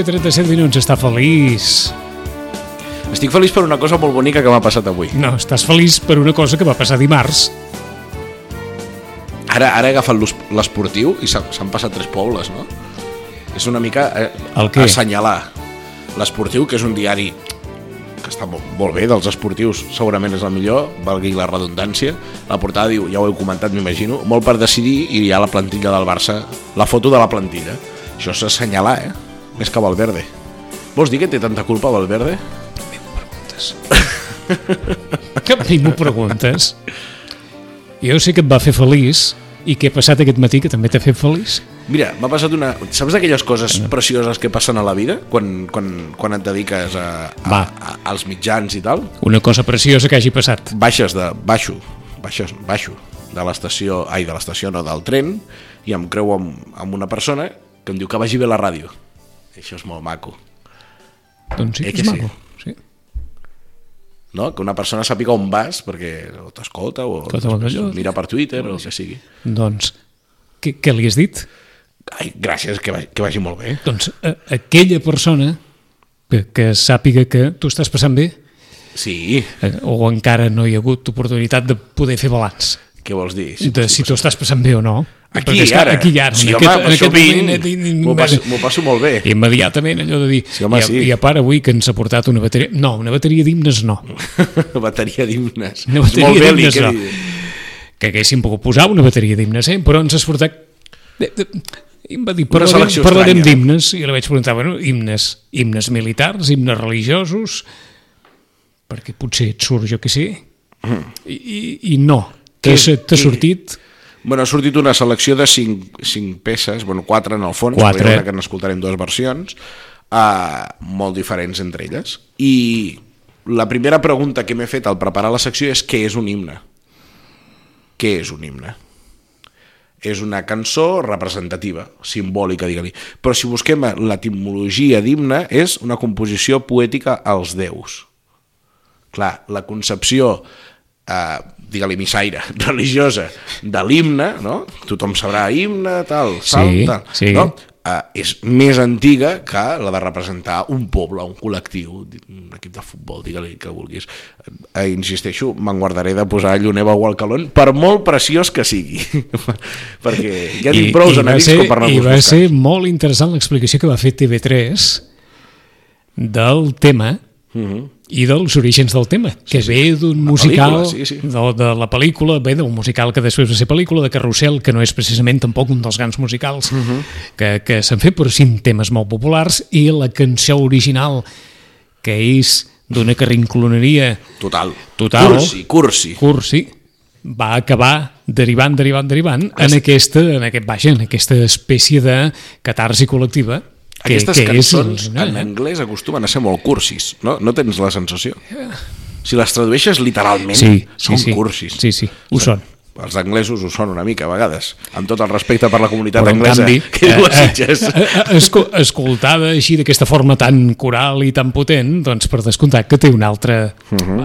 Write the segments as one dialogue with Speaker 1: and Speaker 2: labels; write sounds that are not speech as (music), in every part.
Speaker 1: I 37 minuts, està feliç.
Speaker 2: Estic feliç per una cosa molt bonica que m'ha passat avui.
Speaker 1: No, estàs feliç per una cosa que va passar dimarts.
Speaker 2: Ara, ara he agafat l'es- l'esportiu i s'ha- s'han passat tres pobles, no? És una mica eh,
Speaker 1: El què?
Speaker 2: assenyalar l'esportiu, que és un diari que està molt, molt bé, dels esportius segurament és el millor, valgui la redundància. La portada diu, ja ho heu comentat, m'imagino, molt per decidir i hi ha la plantilla del Barça, la foto de la plantilla. Això és assenyalar, eh? Més que Valverde. Vols dir que té tanta culpa Valverde?
Speaker 1: Que a mi m'ho preguntes. Jo sé que et va fer feliç i què ha passat aquest matí que també t'ha fet feliç.
Speaker 2: Mira, m'ha passat una... Saps d'aquelles coses precioses que passen a la vida quan, quan, quan et dediques a, a,
Speaker 1: Va.
Speaker 2: a, als mitjans i tal?
Speaker 1: Una cosa preciosa que hagi passat.
Speaker 2: Baixes de... Baixo, baixes, baixo de l'estació... Ai, de l'estació, no, del tren i em creu amb, amb una persona que em diu que vagi bé la ràdio. Això és molt maco,
Speaker 1: Doncs sí,
Speaker 2: Eh
Speaker 1: que és maco. Sí.
Speaker 2: no? Que una persona sàpiga on vas perquè o t'escolta o mira per Twitter o el que sigui.
Speaker 1: Doncs, què, què li has dit?
Speaker 2: Ai, gràcies, que, vagi, que vagi molt bé.
Speaker 1: Doncs a, aquella persona que, que sàpiga que tu estàs passant bé
Speaker 2: Sí,
Speaker 1: eh, o encara no hi ha hagut oportunitat de poder fer balanç
Speaker 2: què vols dir?
Speaker 1: de si tu estàs passant bé o no.
Speaker 2: Aquí,
Speaker 1: és
Speaker 2: ara.
Speaker 1: Aquí i ara.
Speaker 2: Sí,
Speaker 1: en
Speaker 2: home,
Speaker 1: aquest, en aquest moment, eh,
Speaker 2: M'ho passo, passo molt bé.
Speaker 1: Immediatament, allò de dir...
Speaker 2: Sí, home,
Speaker 1: I, a,
Speaker 2: sí.
Speaker 1: I a part, avui que ens ha portat una bateria... No, una bateria d'himnes no. (laughs)
Speaker 2: bateria d'himnes.
Speaker 1: Una bateria d'himnes no.
Speaker 2: eh?
Speaker 1: Que haguéssim pogut posar una bateria d'himnes, eh? Però ens has portat... De, de, i em va dir, parlarem, parlarem
Speaker 2: estranya.
Speaker 1: d'himnes. I li vaig preguntar, bueno, himnes, himnes militars, himnes religiosos, perquè potser et surt, jo que sé, i, i, i no. T'ha sortit...
Speaker 2: Bueno, ha sortit una selecció de 5, 5 peces, bueno, 4 en el fons,
Speaker 1: Quatre.
Speaker 2: que n'escoltarem dues versions, uh, molt diferents entre elles. I la primera pregunta que m'he fet al preparar la secció és què és un himne? Què és un himne? És una cançó representativa, simbòlica, digue-li. Però si busquem l'etimologia d'himne, és una composició poètica als déus. Clar, la concepció eh, digue-li missaire, (laughs) religiosa de l'himne, no? tothom sabrà himne, tal, salt,
Speaker 1: Sí,
Speaker 2: tal,
Speaker 1: sí.
Speaker 2: no? Eh, és més antiga que la de representar un poble, un col·lectiu, un equip de futbol, digue-li que vulguis. Eh, insisteixo, me'n guardaré de posar Lluneva o Alcalón, per molt preciós que sigui, (laughs) perquè ja tinc prou
Speaker 1: va
Speaker 2: enemics
Speaker 1: ser,
Speaker 2: com per no
Speaker 1: I va ser molt interessant l'explicació que va fer TV3 del tema i dels orígens del tema, que ve d'un musical,
Speaker 2: sí, sí.
Speaker 1: De, de la pel·lícula, ve d'un musical que després va ser pel·lícula, de Carrusel, que no és precisament tampoc un dels grans musicals que, que s'han fet, però sí temes molt populars, i la cançó original, que és d'una carrincloneria
Speaker 2: Total.
Speaker 1: Total.
Speaker 2: Cursi, cursi.
Speaker 1: cursi, va acabar derivant, derivant, derivant en aquesta, en aquest, vaja, en aquesta espècie de catarsi col·lectiva
Speaker 2: Aquestes
Speaker 1: que
Speaker 2: cançons
Speaker 1: és,
Speaker 2: en anglès acostumen a ser molt cursis, no? No tens la sensació? Si les tradueixes literalment,
Speaker 1: Sí, sí,
Speaker 2: són
Speaker 1: sí.
Speaker 2: cursis.
Speaker 1: Sí, sí, ho són.
Speaker 2: Els anglesos ho són una mica a vegades, amb tot el respecte per la comunitat
Speaker 1: Però,
Speaker 2: anglesa
Speaker 1: canvi, (laughs)
Speaker 2: que diu a Sitges.
Speaker 1: esco- escoltada així d'aquesta forma tan coral i tan potent, doncs per descomptat que té un altre,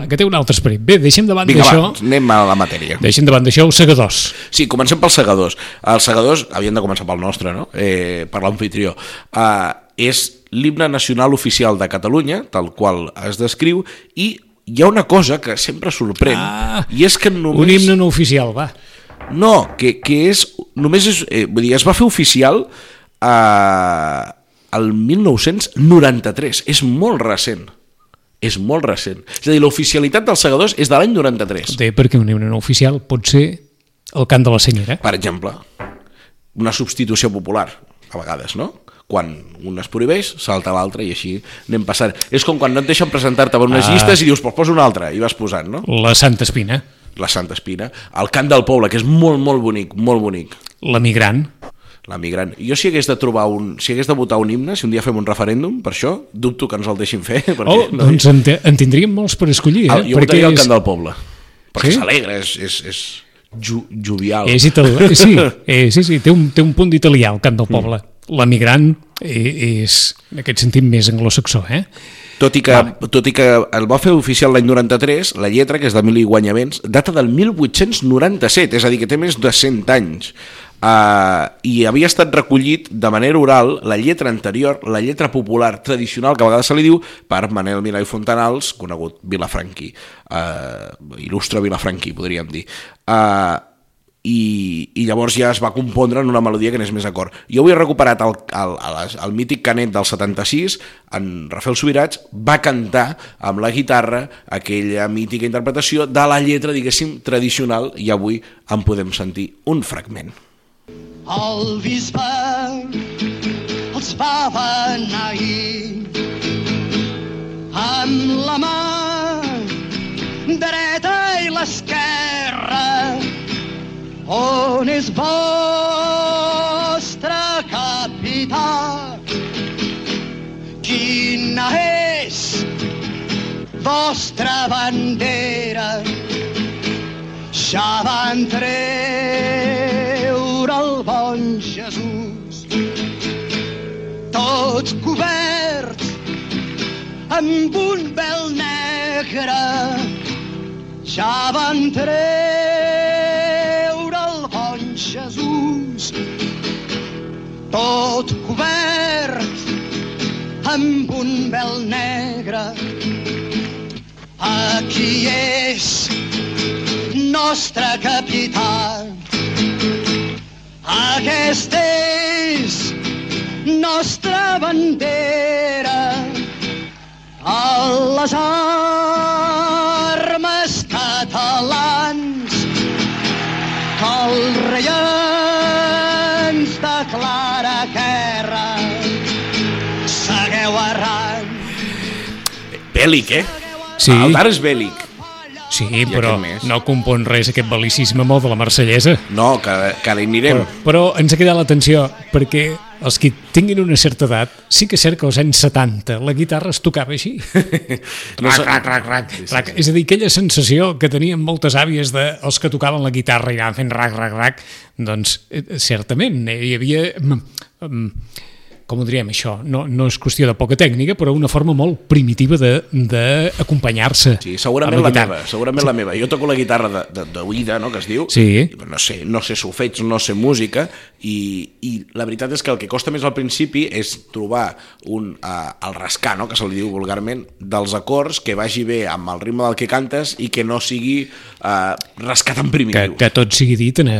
Speaker 1: que té un altre esperit. Bé, deixem davant
Speaker 2: Mhm.
Speaker 1: D'això,
Speaker 2: anem a la matèria.
Speaker 1: deixem davant d'això els segadors.
Speaker 2: Sí, comencem pels segadors. Els segadors, havien de començar pel nostre, no? Eh, per l'anfitrió. Uh, és l'himne nacional oficial de Catalunya, tal qual es descriu, i hi ha una cosa que sempre sorprèn,
Speaker 1: Ah,
Speaker 2: i és que només...
Speaker 1: Un himne no oficial, va.
Speaker 2: No, que, que és... Només és... Eh, vull dir, es va fer oficial eh, el 1993. És molt recent. És molt recent. És a dir, l'oficialitat dels segadors és de l'any 93.
Speaker 1: Té perquè un himne no oficial pot ser el cant de la senyera.
Speaker 2: Per exemple, una substitució popular, a vegades, no? Quan un es prohibeix, salta l'altre i així anem passant. És com quan no et deixen presentar-te per unes
Speaker 1: Ah.
Speaker 2: llistes i dius, pues posa una altra, i vas posant, no?
Speaker 1: La Santa Espina,
Speaker 2: La Santa Espina. El cant del poble, que és molt, molt bonic, molt bonic.
Speaker 1: l'emigrant,
Speaker 2: la migrant. Jo si hagués de trobar un... Si hagués de votar un himne, si un dia fem un referèndum, per això, dubto que ens el deixin fer. (laughs) Perquè,
Speaker 1: Oh, doncs en, te, en tindríem molts per escollir, eh?
Speaker 2: el, jo
Speaker 1: Perquè
Speaker 2: votaria el
Speaker 1: és-
Speaker 2: cant del poble. Perquè
Speaker 1: Sí?
Speaker 2: s'alegra, és, és, és ju, jovial.
Speaker 1: És italià, sí, (laughs) eh, sí, sí, té un, té un punt d'italià, el cant del poble. L'emigrant eh, és, en aquest sentit, més anglosaxó, eh?
Speaker 2: Tot i, que, tot i que el va fer oficial l'any 93, la lletra, que és d'Emili Guanyaments, data del 1897, és a dir, que té més de 100 anys. Uh, I havia estat recollit de manera oral la lletra anterior, la lletra popular tradicional, que a vegades se li diu, per Manel Milà i Fontanals, conegut Vilafranqui, uh, il·lustre Vilafranqui, podríem dir. Uh, i, i llavors ja es va compondre en una melodia que n'és més acord. Jo avui he recuperat el, el, el, el mític canet del 76, en Rafael Subirats va cantar amb la guitarra aquella mítica interpretació de la lletra, diguéssim, tradicional, i avui en podem sentir un fragment.
Speaker 3: El bisbe els va beneir. Amb la mà dreta i l'esquerra on és vostre capità quina és vostra bandera? Ja van treure el bon Jesús. Tot cobert amb un vel negre ja van treure el bon Jesús. Tot cobert amb un vel negre. Aquí és nostre capità. Aquesta és nostra bandera. A les armes catalans que el rei ens declara guerra. Segueu arran.
Speaker 2: Bèl·lic, eh?
Speaker 1: Sí.
Speaker 2: El d'ara és bèl·lic.
Speaker 1: Sí,
Speaker 2: I
Speaker 1: però no compon res aquest bel·licisme molt de la marsellesa.
Speaker 2: No, que, que ara hi anirem.
Speaker 1: Però, però ens ha quedat l'atenció, perquè els que tinguin una certa edat, sí que és cert que als anys 70 la guitarra es tocava així. (laughs)
Speaker 2: No
Speaker 1: rac, rac, rac, rac, rac. És a dir, aquella sensació que tenien moltes àvies de els que tocaven la guitarra i anaven fent rac, rac, rac, doncs eh, certament eh, hi havia... mm, mm, com ho diríem això? No, no és qüestió de poca tècnica, però una forma molt primitiva de- d'acompanyar-se.
Speaker 2: Sí, segurament la,
Speaker 1: guitarra.
Speaker 2: meva, segurament la meva. Jo toco la guitarra d'oïda, no?, que es diu.
Speaker 1: Sí.
Speaker 2: I, No sé, no sé solfeig, no sé música, i, i la veritat és que el que costa més al principi és trobar un, uh, el rascar, no?, que se li diu vulgarment, dels acords que vagi bé amb el ritme del que cantes i que no sigui uh, rascat en
Speaker 1: que,
Speaker 2: primitiu.
Speaker 1: que tot sigui dit en,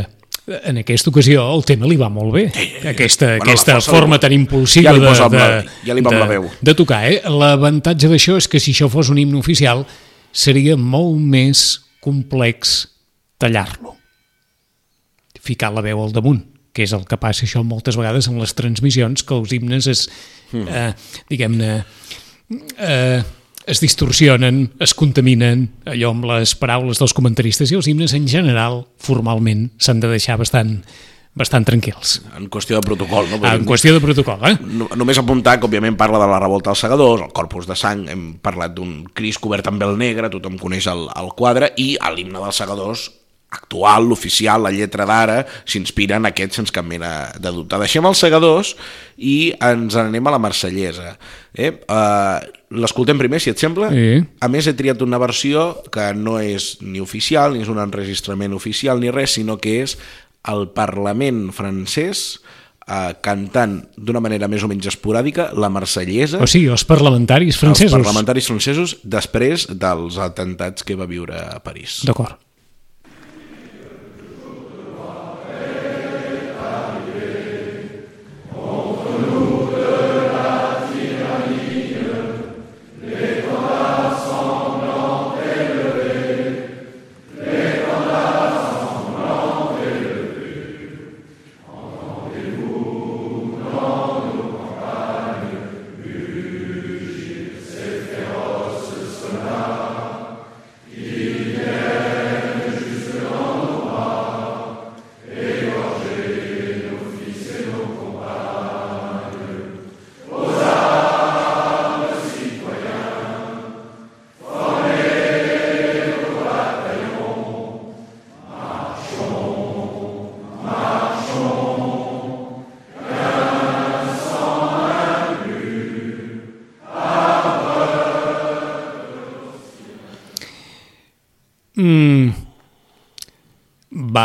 Speaker 1: en aquesta ocasió el tema li va molt bé aquesta,
Speaker 2: Bueno,
Speaker 1: aquesta forma
Speaker 2: li-
Speaker 1: tan impulsiva
Speaker 2: ja li
Speaker 1: de, de,
Speaker 2: la- ja li
Speaker 1: de,
Speaker 2: la veu.
Speaker 1: de tocar eh? l'avantatge d'això és que si això fos un himne oficial seria molt més complex tallar-lo ficar la veu al damunt que és el que passa això moltes vegades en les transmissions, que els himnes es,
Speaker 2: Hmm.
Speaker 1: eh, diguem-ne, eh, es distorsionen, es contaminen, allò amb les paraules dels comentaristes, i els himnes en general, formalment, s'han de deixar bastant, bastant tranquils.
Speaker 2: En qüestió de protocol, no?
Speaker 1: En qüestió de protocol, eh?
Speaker 2: No, només apuntar que, òbviament, parla de la revolta als segadors, el corpus de sang, hem parlat d'un Cris cobert amb vel negre, tothom coneix el, el quadre, i l'himne dels segadors actual, l'oficial, la lletra d'ara, s'inspira en aquest sense cap mena de dubte. Deixem els segadors i ens anem a la marsellesa. Eh? Uh, L'escoltem primer, si et sembla?
Speaker 1: Sí.
Speaker 2: A més, he triat una versió que no és ni oficial, ni és un enregistrament oficial, ni res, sinó que és el Parlament francès eh, cantant d'una manera més o menys esporàdica la marsellesa
Speaker 1: O sigui, els parlamentaris francesos.
Speaker 2: parlamentaris francesos després dels atemptats que va viure a París.
Speaker 1: D'acord.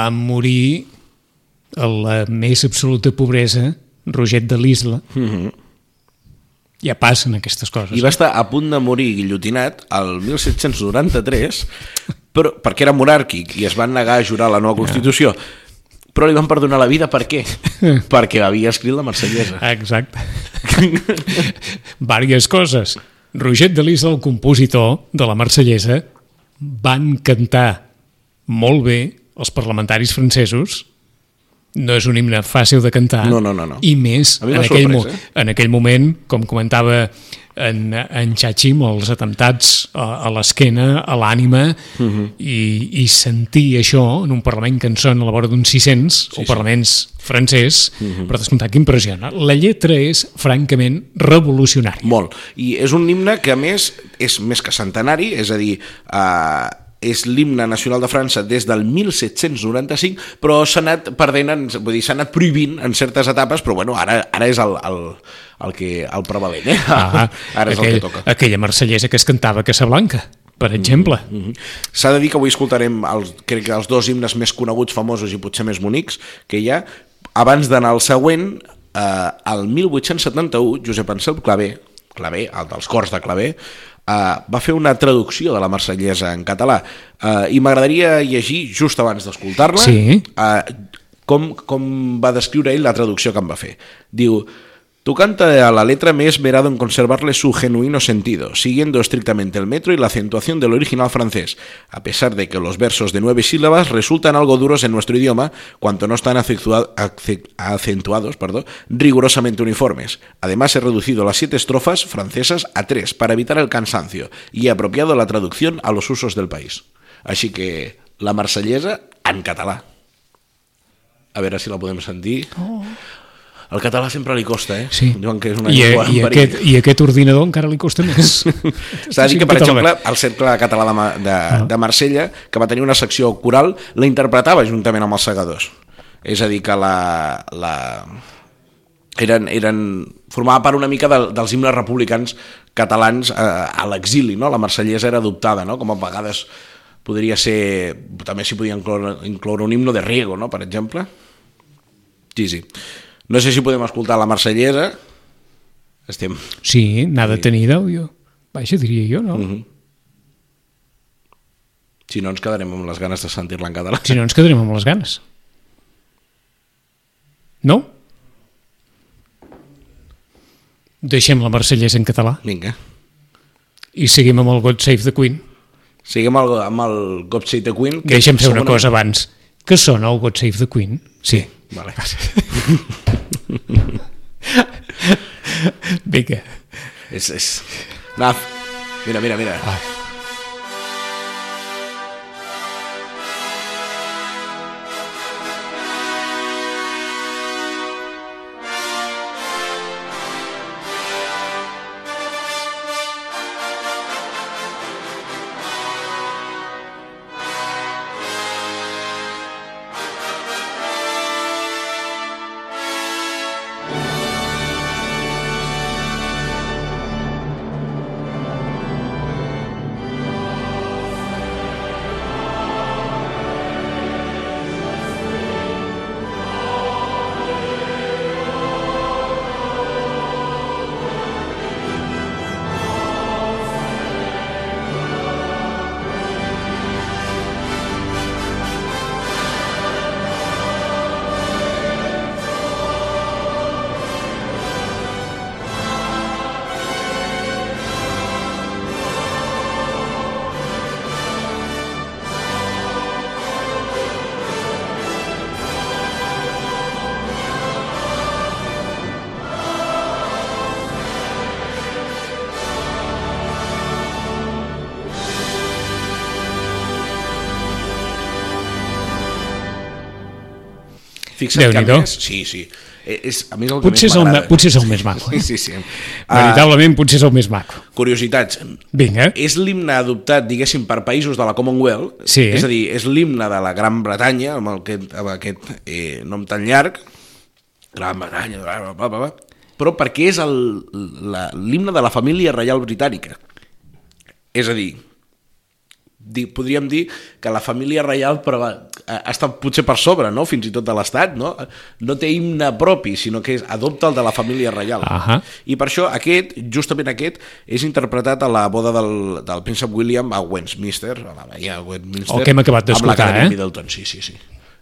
Speaker 1: Va morir a la més absoluta pobresa Roget de l'Isla. Mm -hmm. Ja passen aquestes coses.
Speaker 2: I va estar a punt de morir guillotinat el 1793 però, perquè era monàrquic i es van negar a jurar la nova Constitució. Però li van perdonar la vida per què? (laughs) perquè havia escrit la Marsellesa.
Speaker 1: Exacte. (laughs) Vàries coses. Roget de l'Isla, el compositor de la Marsellesa, van cantar molt bé els parlamentaris francesos no és un himne fàcil de cantar
Speaker 2: No, no, no, no.
Speaker 1: i més en aquell,
Speaker 2: sorprès, eh?
Speaker 1: en aquell moment com comentava en, en Chachi amb els atemptats a, a l'esquena, a l'ànima
Speaker 2: Mhm.
Speaker 1: uh -huh. i, i sentir això en un Parlament que en són a la vora d'uns 600 sí, o parlaments francès uh
Speaker 2: Mhm.
Speaker 1: -huh. per descomptat que impressiona la lletra és francament revolucionària
Speaker 2: Molt. I és un himne que, a més, és més que centenari, és a dir, eh, és l'himne nacional de França des del 1795, però s'ha anat perdent, en, vull dir, s'ha anat prohibint en certes etapes, però bueno, ara, ara és el, el, el, que, el prevalent, eh?
Speaker 1: ah, (laughs)
Speaker 2: ara és
Speaker 1: aquell,
Speaker 2: el que toca.
Speaker 1: aquella marsellesa que es cantava a Casablanca per exemple
Speaker 2: Mhm. S'ha de dir que avui escoltarem els, crec que els dos himnes més coneguts, famosos i potser més bonics que hi ha. Abans d'anar al següent, eh, el 1871, Josep Anselm Clavé, Clavé, el dels cors de Clavé, eh, va fer una traducció de la marsellesa en català eh, i m'agradaria llegir just abans d'escoltar-la
Speaker 1: Sí.
Speaker 2: eh, com, com va descriure ell la traducció que em va fer. Diu, Tu canta a la letra me he esmerado en conservarle su genuino sentido, siguiendo estrictamente el metro y la acentuación del original francés, a pesar de que los versos de nueve sílabas resultan algo duros en nuestro idioma, cuanto no están acentuados perdón, rigurosamente uniformes. Además he reducido las siete estrofas francesas a tres para evitar el cansancio y he apropiado la traducción a los usos del país. Així que la marsellesa en català. A veure si la podem sentir. Oh. El català sempre li costa, eh?
Speaker 1: Sí.
Speaker 2: Diuen que és una
Speaker 1: I,
Speaker 2: llengua
Speaker 1: i, aquest,
Speaker 2: perill.
Speaker 1: I aquest ordinador encara li costa més. (laughs)
Speaker 2: S'ha de dir que, per
Speaker 1: Català.
Speaker 2: exemple, el Cercle Català de, de, de Marsella, que va tenir una secció coral, la interpretava juntament amb els segadors. És a dir, que la... la eren, eren, formava part una mica de, dels himnes republicans catalans eh, a l'exili, no? La marsellesa era adoptada, no? Com a vegades podria ser... També s'hi podia incloure, incloure un himno de Riego, no? Per exemple. Sí, sí. No sé si podem escoltar la marsellesa. Estem...
Speaker 1: Sí, n'ha de tenir d'àudio. Vaja, diria jo, no?
Speaker 2: Mhm. Si no, ens quedarem amb les ganes de sentir-la en català.
Speaker 1: Si no, ens quedarem amb les ganes. No? Deixem la Marsellesa en català
Speaker 2: Vinga.
Speaker 1: i seguim amb el God Save the Queen.
Speaker 2: Siguem el, amb el God Save the Queen. que
Speaker 1: Deixem fer una cosa abans. Que sona el God Save the Queen? Sí.
Speaker 2: Vale.
Speaker 1: Vinga.
Speaker 2: és, és... Naf. Mira, mira, mira.
Speaker 1: Ah.
Speaker 2: Fixa't que a més... Sí, sí. Eh, És, a mi és el que
Speaker 1: Potser és, el, potser és el més maco.
Speaker 2: Sí,
Speaker 1: Eh?
Speaker 2: sí, sí. (laughs) Ah,
Speaker 1: Veritablement, potser és el més maco.
Speaker 2: curiositats.
Speaker 1: Vinga.
Speaker 2: És l'himne adoptat, diguéssim, per països de la Commonwealth.
Speaker 1: Sí.
Speaker 2: És a dir, és l'himne de la Gran Bretanya, amb aquest, amb aquest eh, nom tan llarg. Gran Bretanya, bla, bla, bla, bla. però perquè és l'himne de la família reial britànica. És a dir, podríem dir que la família reial però, eh, està potser per sobre, no? fins i tot de l'Estat, no? no té himne propi, sinó que és, adopta el de la família reial.
Speaker 1: Ahà.
Speaker 2: I per això aquest, justament aquest, és interpretat a la boda del, del príncep William a Westminster, a la veia Westminster,
Speaker 1: El que hem acabat d'escoltar, eh?
Speaker 2: Middleton, sí, sí, sí.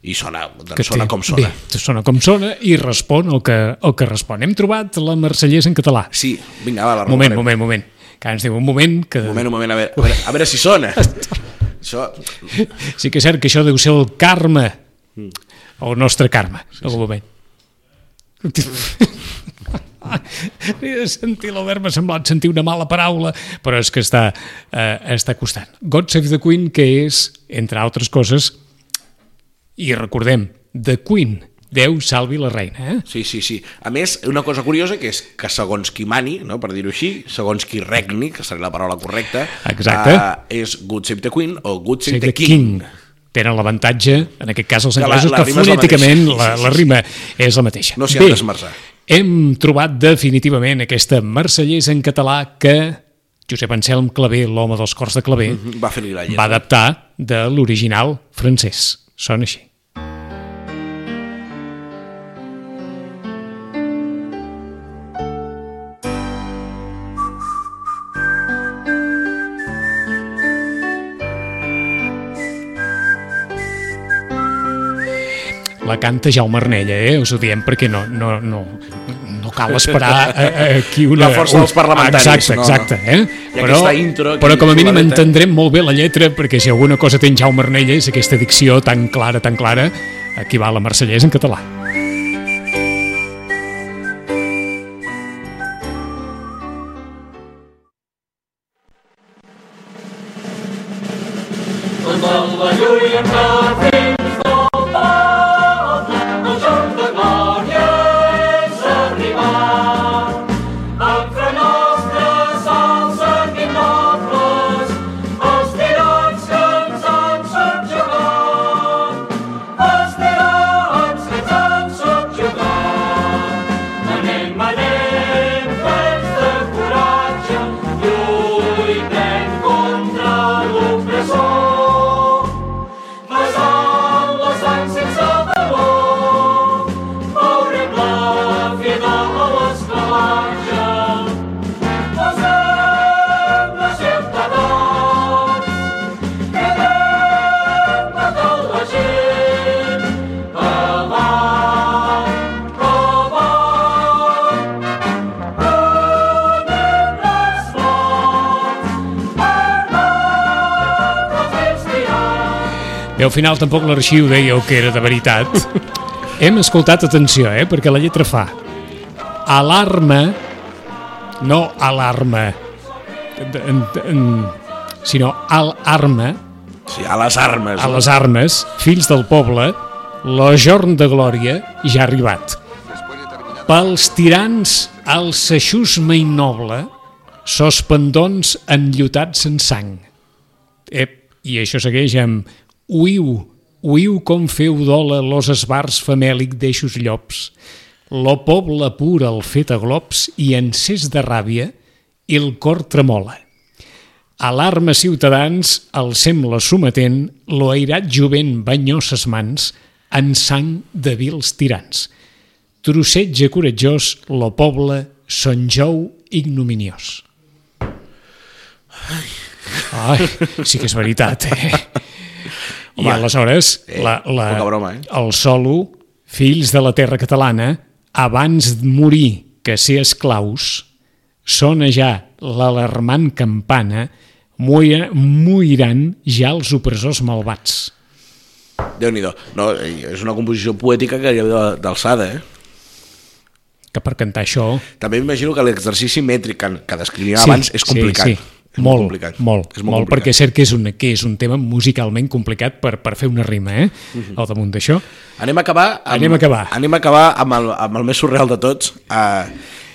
Speaker 2: I sona, doncs
Speaker 1: que
Speaker 2: sona
Speaker 1: té-
Speaker 2: com sona.
Speaker 1: Bé, sona com sona i respon el que, el que respon. Hem trobat la Marsellesa en català.
Speaker 2: Sí, vinga, va, la
Speaker 1: moment, moment, moment. Que ens diu un moment que...
Speaker 2: Un moment, un moment, a veure, a veure, a veure si sona. (laughs) Això,
Speaker 1: Sí que és cert que això deu ser el karma. El nostre karma, sí, algun moment. (laughs) He de sentir l'Albert, m'ha semblat sentir una mala paraula, però és que està, eh, està costant. God Save the Queen, que és, entre altres coses, i recordem, The Queen, Déu salvi la reina, eh?
Speaker 2: sí, sí, sí. A més, una cosa curiosa que és que segons qui mani, no, per dir-ho així, segons qui regni, que seria la paraula correcta,
Speaker 1: Exacte.
Speaker 2: eh, és Good Save the Queen o Good Save
Speaker 1: Save
Speaker 2: the King.
Speaker 1: Tenen l'avantatge, en aquest cas els
Speaker 2: Que la-
Speaker 1: anglesos,
Speaker 2: la
Speaker 1: que
Speaker 2: la
Speaker 1: fonèticament la,
Speaker 2: Sí, sí,
Speaker 1: la
Speaker 2: sí.
Speaker 1: rima és la mateixa.
Speaker 2: No s'hi han d'esmerçar.
Speaker 1: hem trobat definitivament aquesta marsellesa en català que Josep Anselm Clavé, l'home dels cors de Clavé,
Speaker 2: Va fer-li la lletra.
Speaker 1: va adaptar de l'original francès. Sona així. Canta Jaume Arnella, eh? Us ho diem perquè no, no, no, no cal esperar a, a, aquí una...
Speaker 2: La força dels parlamentaris,
Speaker 1: Exacte,
Speaker 2: no.
Speaker 1: exacte. Eh?
Speaker 2: Aquesta intro
Speaker 1: però com a mínim entendrem molt bé la lletra perquè si alguna cosa té en Jaume Arnella és aquesta dicció tan clara, tan clara, aquí va la marsellesa en català. Final tampoc l'arxiu dèieu que era de veritat. Hem escoltat, atenció, eh, perquè la lletra fa alarma, no alarma, sinó alarma,
Speaker 2: Sí, a les armes.
Speaker 1: a les armes, fills del poble, l'ajorn de glòria ja ha arribat. Pels tirans el seixusme innoble, sos pendons enllotats en sang. Ep, i això segueix amb Uiu, uiu com feu dola los esbars famèlic d'eixos llops. Lo poble pur el fet a glops i encès de ràbia el cor tremola. Alarma ciutadans, el sembla sometent, lo airat jovent banyó ses mans en sang de vils tirans. Trossetge coratjós, lo poble, son jou ignominiós. Ai, sí que és veritat, eh? I
Speaker 2: Home,
Speaker 1: aleshores,
Speaker 2: eh,
Speaker 1: la, la,
Speaker 2: broma, eh?
Speaker 1: el solo, fills de la terra catalana, abans de morir que ser esclaus, sona ja l'alarmant campana, muira- muiran ja els opressors malvats.
Speaker 2: déu nhi no, eh, És una composició poètica que hi ha de- d'alçada, eh?
Speaker 1: Que per cantar això...
Speaker 2: També m'imagino que l'exercici mètric que, que descrivia abans és complicat.
Speaker 1: Sí, sí.
Speaker 2: És
Speaker 1: molt,
Speaker 2: complicat.
Speaker 1: molt,
Speaker 2: és
Speaker 1: molt, molt
Speaker 2: complicat.
Speaker 1: perquè és cert que és, un, que és un tema musicalment complicat per, per fer una rima, eh? Al damunt d'això.
Speaker 2: Anem a acabar amb,
Speaker 1: Anem a acabar.
Speaker 2: Anem a acabar amb el, amb el més surreal de tots. Uh,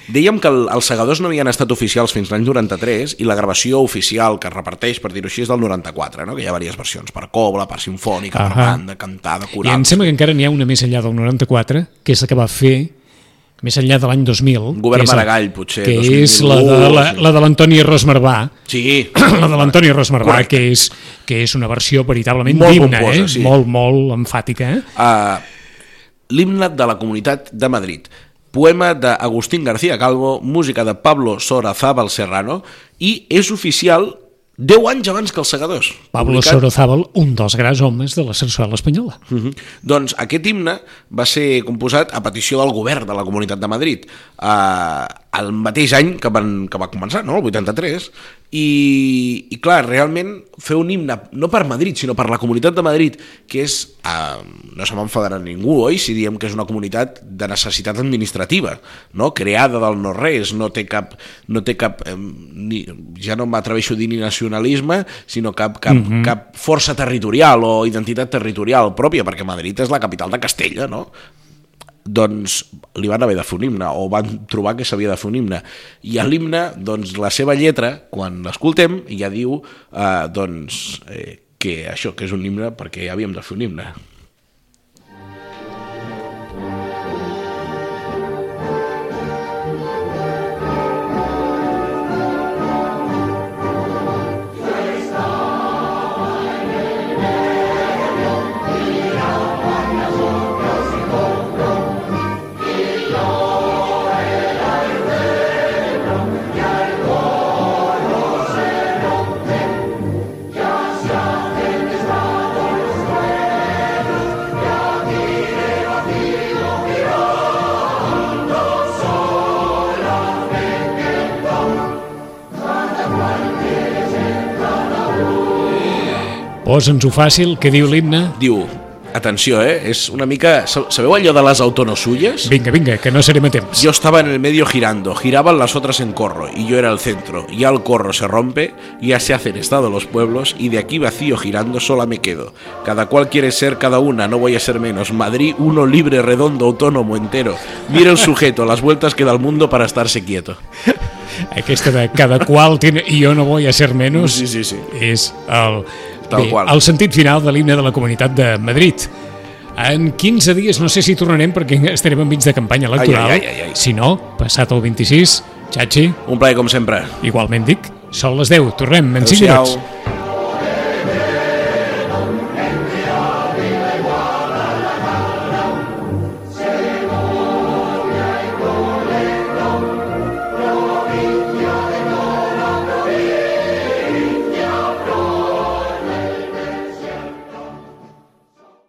Speaker 2: dèiem que el, els segadors no havien estat oficials fins l'any 93 i la gravació oficial que es reparteix, per dir-ho així, és del 94, no? que hi ha diverses versions, per cobla, per sinfònica, per
Speaker 1: Ahà.
Speaker 2: banda, cantada,
Speaker 1: I
Speaker 2: coral...
Speaker 1: em sembla que encara n'hi ha una més enllà del 94, que és la que va fer més enllà de l'any 2000.
Speaker 2: Govern
Speaker 1: que la-
Speaker 2: Maragall, potser,
Speaker 1: Que
Speaker 2: 2001,
Speaker 1: és la de, la, la de l'Antoni Rosmarbà,
Speaker 2: Sí, (clears throat)
Speaker 1: la de l'Antoni Rosmarbà,
Speaker 2: Correcte.
Speaker 1: que és, que és una versió veritablement
Speaker 2: Molt
Speaker 1: d'himne, eh?
Speaker 2: sí.
Speaker 1: molt, molt emfàtica. Eh?
Speaker 2: uh, l'himne de la Comunitat de Madrid. Poema d'Agustín García Calvo, música de Pablo Sorazábal Serrano i és oficial 10 anys abans que els segadors.
Speaker 1: Pablo
Speaker 2: Publicat-
Speaker 1: Sorozábal, un dels grans homes de la sarsuela espanyola.
Speaker 2: Uh -huh. Doncs aquest himne va ser composat a petició del govern de la Comunitat de Madrid eh, el mateix any que, van, que va començar, no? el 83, i, i clar, realment fer un himne, no per Madrid, sinó per la Comunitat de Madrid, que és, eh, no se m'enfadarà ningú, oi? Si diem que és una comunitat de necessitat administrativa, no? creada del no-res, no té cap, no té cap eh, ni, ja no m'atreveixo a dir ni nacionalisme, sinó cap, cap, mm -hmm. cap força territorial o identitat territorial pròpia, perquè Madrid és la capital de Castella, no? Doncs li van haver de fer un himne o van trobar que s'havia de fer un himne. I l'himne, doncs la seva lletra quan l'escoltem ja diu eh, doncs eh, que això, que és un himne perquè havíem de fer un himne
Speaker 1: Posa'ns-ho fàcil, que diu l'himne.
Speaker 2: diu, atenció, eh? és una mica sabeu allò de les autonosulles?
Speaker 1: Vinga, vinga, que no serem a temps.
Speaker 2: Yo estaba en el medio girando, giraban las otras en corro y yo era el centro. Ya el corro se rompe, ya se hacen estado los pueblos y de aquí vacío girando sola me quedo. Cada cual quiere ser cada una, no voy a ser menos. Madrid, uno libre, redondo, autónomo, entero. Mira el sujeto, las vueltas que da el mundo para estarse quieto.
Speaker 1: Aquesta de cada qual tiene, i jo no vull a ser menos
Speaker 2: Sí, sí, sí.
Speaker 1: és el,
Speaker 2: Tal
Speaker 1: bé,
Speaker 2: qual.
Speaker 1: el sentit final de l'himne de la Comunitat de Madrid. En 15 dies, no sé si tornarem perquè estarem enmig de campanya electoral.
Speaker 2: Ai, ai, ai, ai.
Speaker 1: Si no, passat el 26, Xachi,
Speaker 2: Un plaer com sempre.
Speaker 1: igualment dic, són les 10, tornem en 5
Speaker 2: Adéu-siau.
Speaker 1: minuts.